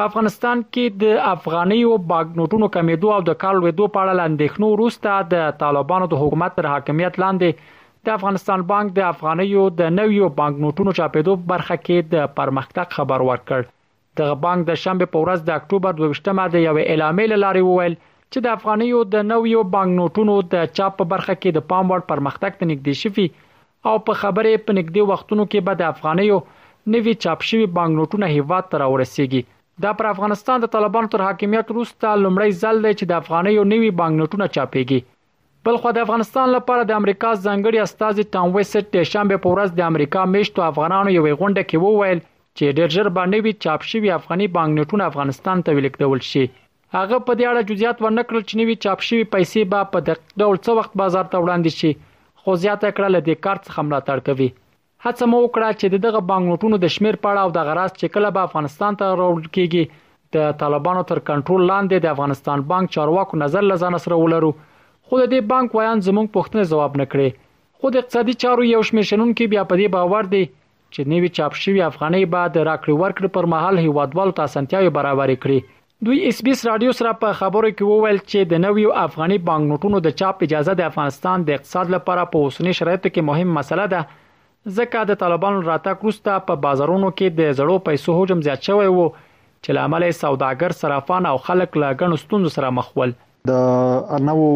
په افغانستان کې د افغانیو بانک نوټونو کمیدو او د کار لویدو په اړه لاندېښنو وروسته د طالبانو د حکومت تر حاکمیت لاندې د افغانستان بانک د افغانیو د نویو بانک نوټونو چاپېدو په برخه کې د پرمختګ خبر ورکړ دغه بانک د شنبه په ورځ د اکتوبر 22مه د یو اعلامیې لارې وویل چې د افغانیو د نویو بانک نوټونو د چاپ په برخه کې د پام وړ پرمختګ ته نږدې شوی او په خبره یې په نږدې وختونو کې به د افغانیو نوي چاپ شوي بانکنوټونه هېواد ته راورسېږي. دا پر افغانستان د طالبانو تر حاکمیت وروسته لومړی ځل دی چې د افغانیو نوي بانکنوټونه چاپېږي. بلخوا د افغانستان لپاره د امریکا ځانګړي استازي ټام ویسټ د شنبې په ورځ د امریکا مېشتو افغانانو یوې غونډه کې وویل چې ډېر ژر به نوي چاپ شوي افغاني بانکنوټونه افغانستان ته ولېږدول شي. هغه په دې اړه جزئیات ورنکړل چې نوي چاپ شوي پیسې به په دقیق ډول څه وخت بازار ته وړاندې شي خو زیاته کړه له دې کار څخه ملاتړ کوي هڅه مو وکړه چې د دغه بانکنوټونو د شمیر په اړه او دغه راز چې کله به افغانستان ته راوړل کیږي د طالبانو تر کنټرول لاندې د افغانستان بانک چارواکو نظر لزان سره ولرو خو د دې بانک ویان زموږ پوښتنه ځواب نکړي خو د اقتصادي چارو یو شمېر شنونکي بیا په دې باور دي چې نوي چاپ شوي افغانۍ به د راکړې ورکړې پر مهال هیوادوالو ته اسانتیاوې برابرې کړي. دوی اس بي اس راډیو سره په خبرو کې وویل چې د نویو افغاني بانکنوټونو د چاپ اجازه د افغانستان د اقتصاد لپاره په اوسني شرایطو کې مهم مسله ده ځکه د طالبانو له راتګ وروسته په بازارونو کې د زړو پیسو حجم زیات شوی و چې له امله یې سوداګر، صرافان او خلک له ګڼو ستونزو سره مخ ول. د نوو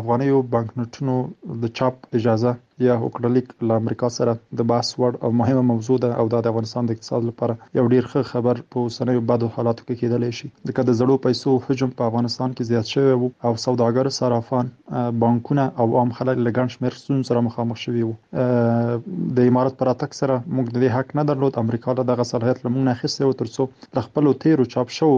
افغانیو بانکنوټونو د چاپ اجازه یا هوکړهلیک له امریکا سره د بحث وړ او مهمه موضوع ده او دا د افغانستان د اقتصاد لپاره یو ډیر ښه خبر په اوسنیو بدو حالاتو کې کېدلی شي ځکه د زړو پیسو حجم په افغانستان کې زیات شوی وو او سوداګر صرافان بانکونه او عام خلک له ګڼ شمېر ستونزو سره مخامخ شوي وو د امارت پر راتګ سره موږ د دې حق نه درلود امریکا له دغه صلاحیت له موږ نه اخیستی و ترڅو له خپلو تیرو چاپ شوو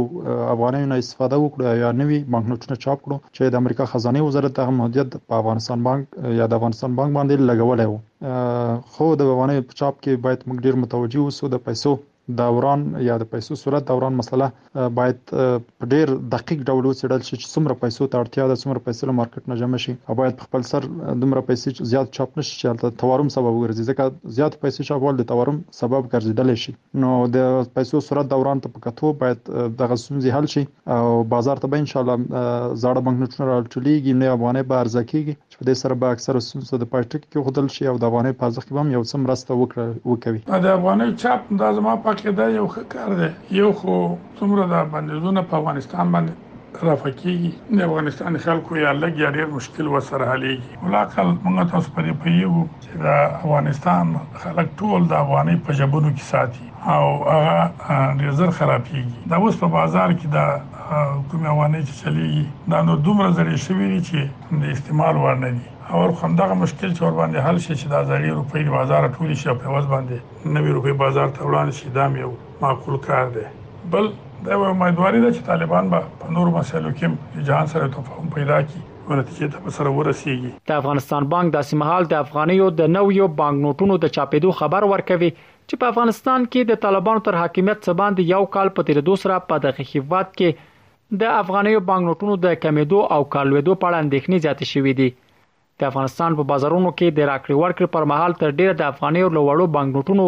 افغانیو نه استفاده وکړو او یا نوي بانکنوټونه چاپ کړو چې د امریکا خزانه وزارت دغه محدودیت په افغانستان بانک یا د افغانستان بانک باندې لګولی وو خو د افغانیو په چاپ کې باید موږ ډیر متوجه اوسو د پیسو دوران یا د پیسو صورت دوران مسله باید په ډیر دقیق ډول وڅېړل شي چې څومره پیسو ته اړتیا ده څومره پیسې له مارکیټ نه جمع شي او باید په خپل سر دومره پیسې زیات چاپ نشي چې هلته تورم سبب وګرځي ځکه زیات پیسې چاپول د تورم سبب ګرځیدلی شي نو د پیسو سرعت دوران ته په کتو باید دغه ستونزې حل شي او بازار ته به ان شاء الله زاړه بانکنوټونه راټولېږي نو افغانۍ به ارزه کېږي چې په دې سره به اکثره ستونزو د پای ټکی کېښودل شي او د افغانۍ په ارزښت کې به هم یو څه مرسته وکړه وکوي د افغانۍ چاپ دا زما په عقیده یو ښه کار دی یو خو څومره دا بندیزونه په افغانستان باندې رفع کیږي د افغانستان خلکو یا لګ یا ډیر مشکل وسره حلېږي ولاکل موږ تاسو په دې پیږو چې د افغانستان خلک ټول د افغاني په جبونو کې ساتي او هغه ډیر زر خرابېږي دا اوس په بازار کې دا کوم افغاني چې چلیږي دا نو دومره زړې شوې دي چې د استعمال وړ نه دي او همدغه مشکل چې ور باندې حل شي چې دا زړې روپۍ بازار ټول شي په وځ باندې نوې روپۍ بازار ته وړاندې شي دا مې معقول کار دی بل دا یو امیدواري ده چې طالبان به په نور مسایلو کې جهان سره تفاهم پیدا کړي او نتیجې ته سره ورسیږي د افغانستان بانک داسې مهال د افغانیو د نویو بانک نوټونو د چاپېدو خبر ورکوي چې په افغانستان کې د طالبانو تر حاکمیت څخه باندې یو کال په تیریدو سره په دغه هیواد کې د افغانیو بانک نوټونو د کمیدو او کالوېدو په اړه اندېښنې زیاتې شوې دي د افغانستان په بازارونو کې د راکړې ورکړې پر مهال تر ډیره د افغانیو له وړو بانکنوټونو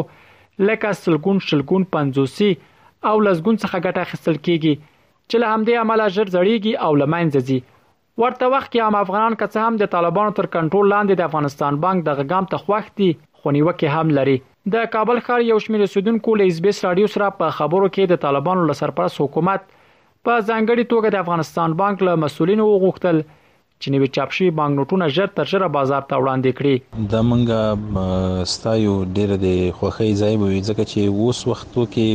لکه سلګون شلګون پنځوسی او لسګون څخه ګټه اخیستل کیږي چې له همدې عمله ژر زړیږي او لمنځه ځي ورته وخت کې عام افغانان که څه هم د طالبانو تر کنټرول لاندې د افغانستان بانک د غګام ته خوښ دي خو نیوکه هم لري د کابل ښار یو شمېر سودونکو له اسبیس رادیو سره په خبرو کې د طالبانو له سرپرست حکومت په ځانګړي توګه د افغانستان بانک له مسولینو وغوښتل چې نوي چاپ شوي بانکنوټونه ژر تر ژره بازار ته وړاندې کړي. دا مونږ ستایو، ډېر د خوښۍ ځای به وي، ځکه چې اوس وختو کې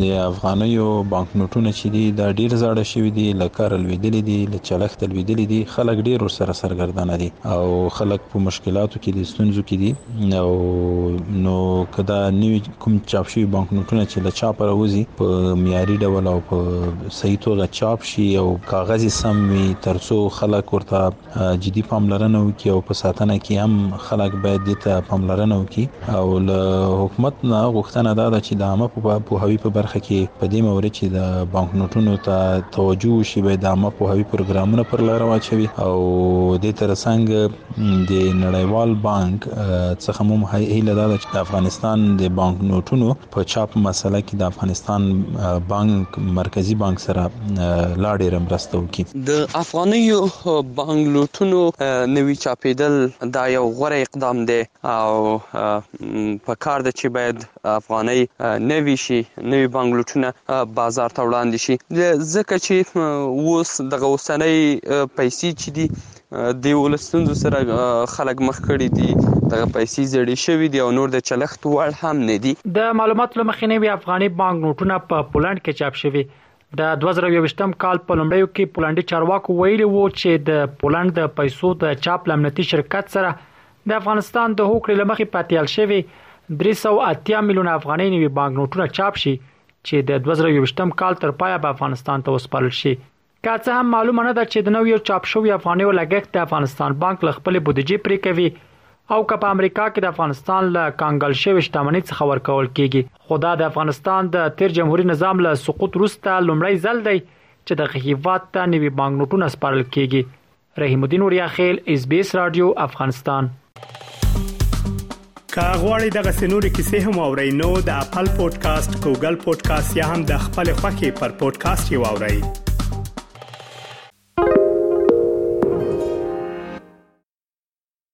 د افغانیو بانکنوټونه چې دي، دا ډېر زاړه شوي دي، له کاره لوېدلي دي، له چلښته لوېدلي دي، خلک ډېر ورسره سرګردانه دي او خلک په مشکلاتو کې دي، ستونزو کې دي او نو که دا نوي کوم چاپ شوي بانکنوټونه چې له چاپه راوځي په معیاري ډول او په صحیح توګه چاپ شي او کاغذ یې سم وي ترڅو خلک ورته جدي پاملرنه وکړي او په ساتنه کې هم خلک باید دې ته پاملرنه وکړي او له حکومت نه غوښتنه دا ده چې د عامه په پوهاوي په برخه کې په دې مورد چې د بانکنوټونو ته توجه وشي باید د عامه پوهاوي پروګرامونه پر لاره واچوي او دې ترڅنګ د نړیوال بانک څخه مو هیله ده چې د افغانستان د بانک نوټونو په چاپ مسله کې د افغانستان بانک مرکزی بانک سره لا ډیره مرسته وکړي. د افغانیو بانک نوټونو نوي چاپیدل دا یو غوره اقدام دی او په کار ده چې باید افغانۍ نوي شي، نوي بانک نوټونه بازار ته وړاندې شي ځکه چې اوس دغه اوسنۍ پیسې چې دي دی له ستونزو سره خلک مخ کړي دي دغه پیسې زړې شوې دي او نور د چلښت وړ هم نه دي د معلوماتو له مخې نوي افغاني بانک نوټونه په پولند کې چاپ شوي د 2021 کال په لومړیو کې پولندي چارواکو ویلي وو چې د پولند د پیسو د چاپ لامنیتي شرکت سره د افغانستان د هوکړې لمخې پاتیل شوی 380 میلیون افغانۍ نوي بانک نوټونه چاپ شي چې د 2020 کال تر پایه به افغانستان ته وسپارل شي که څه هم معلومه نه ده چې د نویو چاپ شوی افغانیو لګښت د افغانستان بانک له خپل بودجې پرې کوي او که په امریکا کې د افغانستان له کانګل شوی شتمنۍ څخه ورکول کیږي خو دا د افغانستان د تیر جمهوریت نظام له سقوط وروسته لومړی ځل دی چې دغه هیواد ته نوي بانکنوټونه سپارل کیږي رحیم الدین اوریا خیل اس بي اس رادیو افغانستان که غواړئ دغه سنوري کیسې هم او رینو د خپل پودکاسټ ګوګل پودکاسټ یا هم د خپل خاكي پر پودکاسټ یو اورئ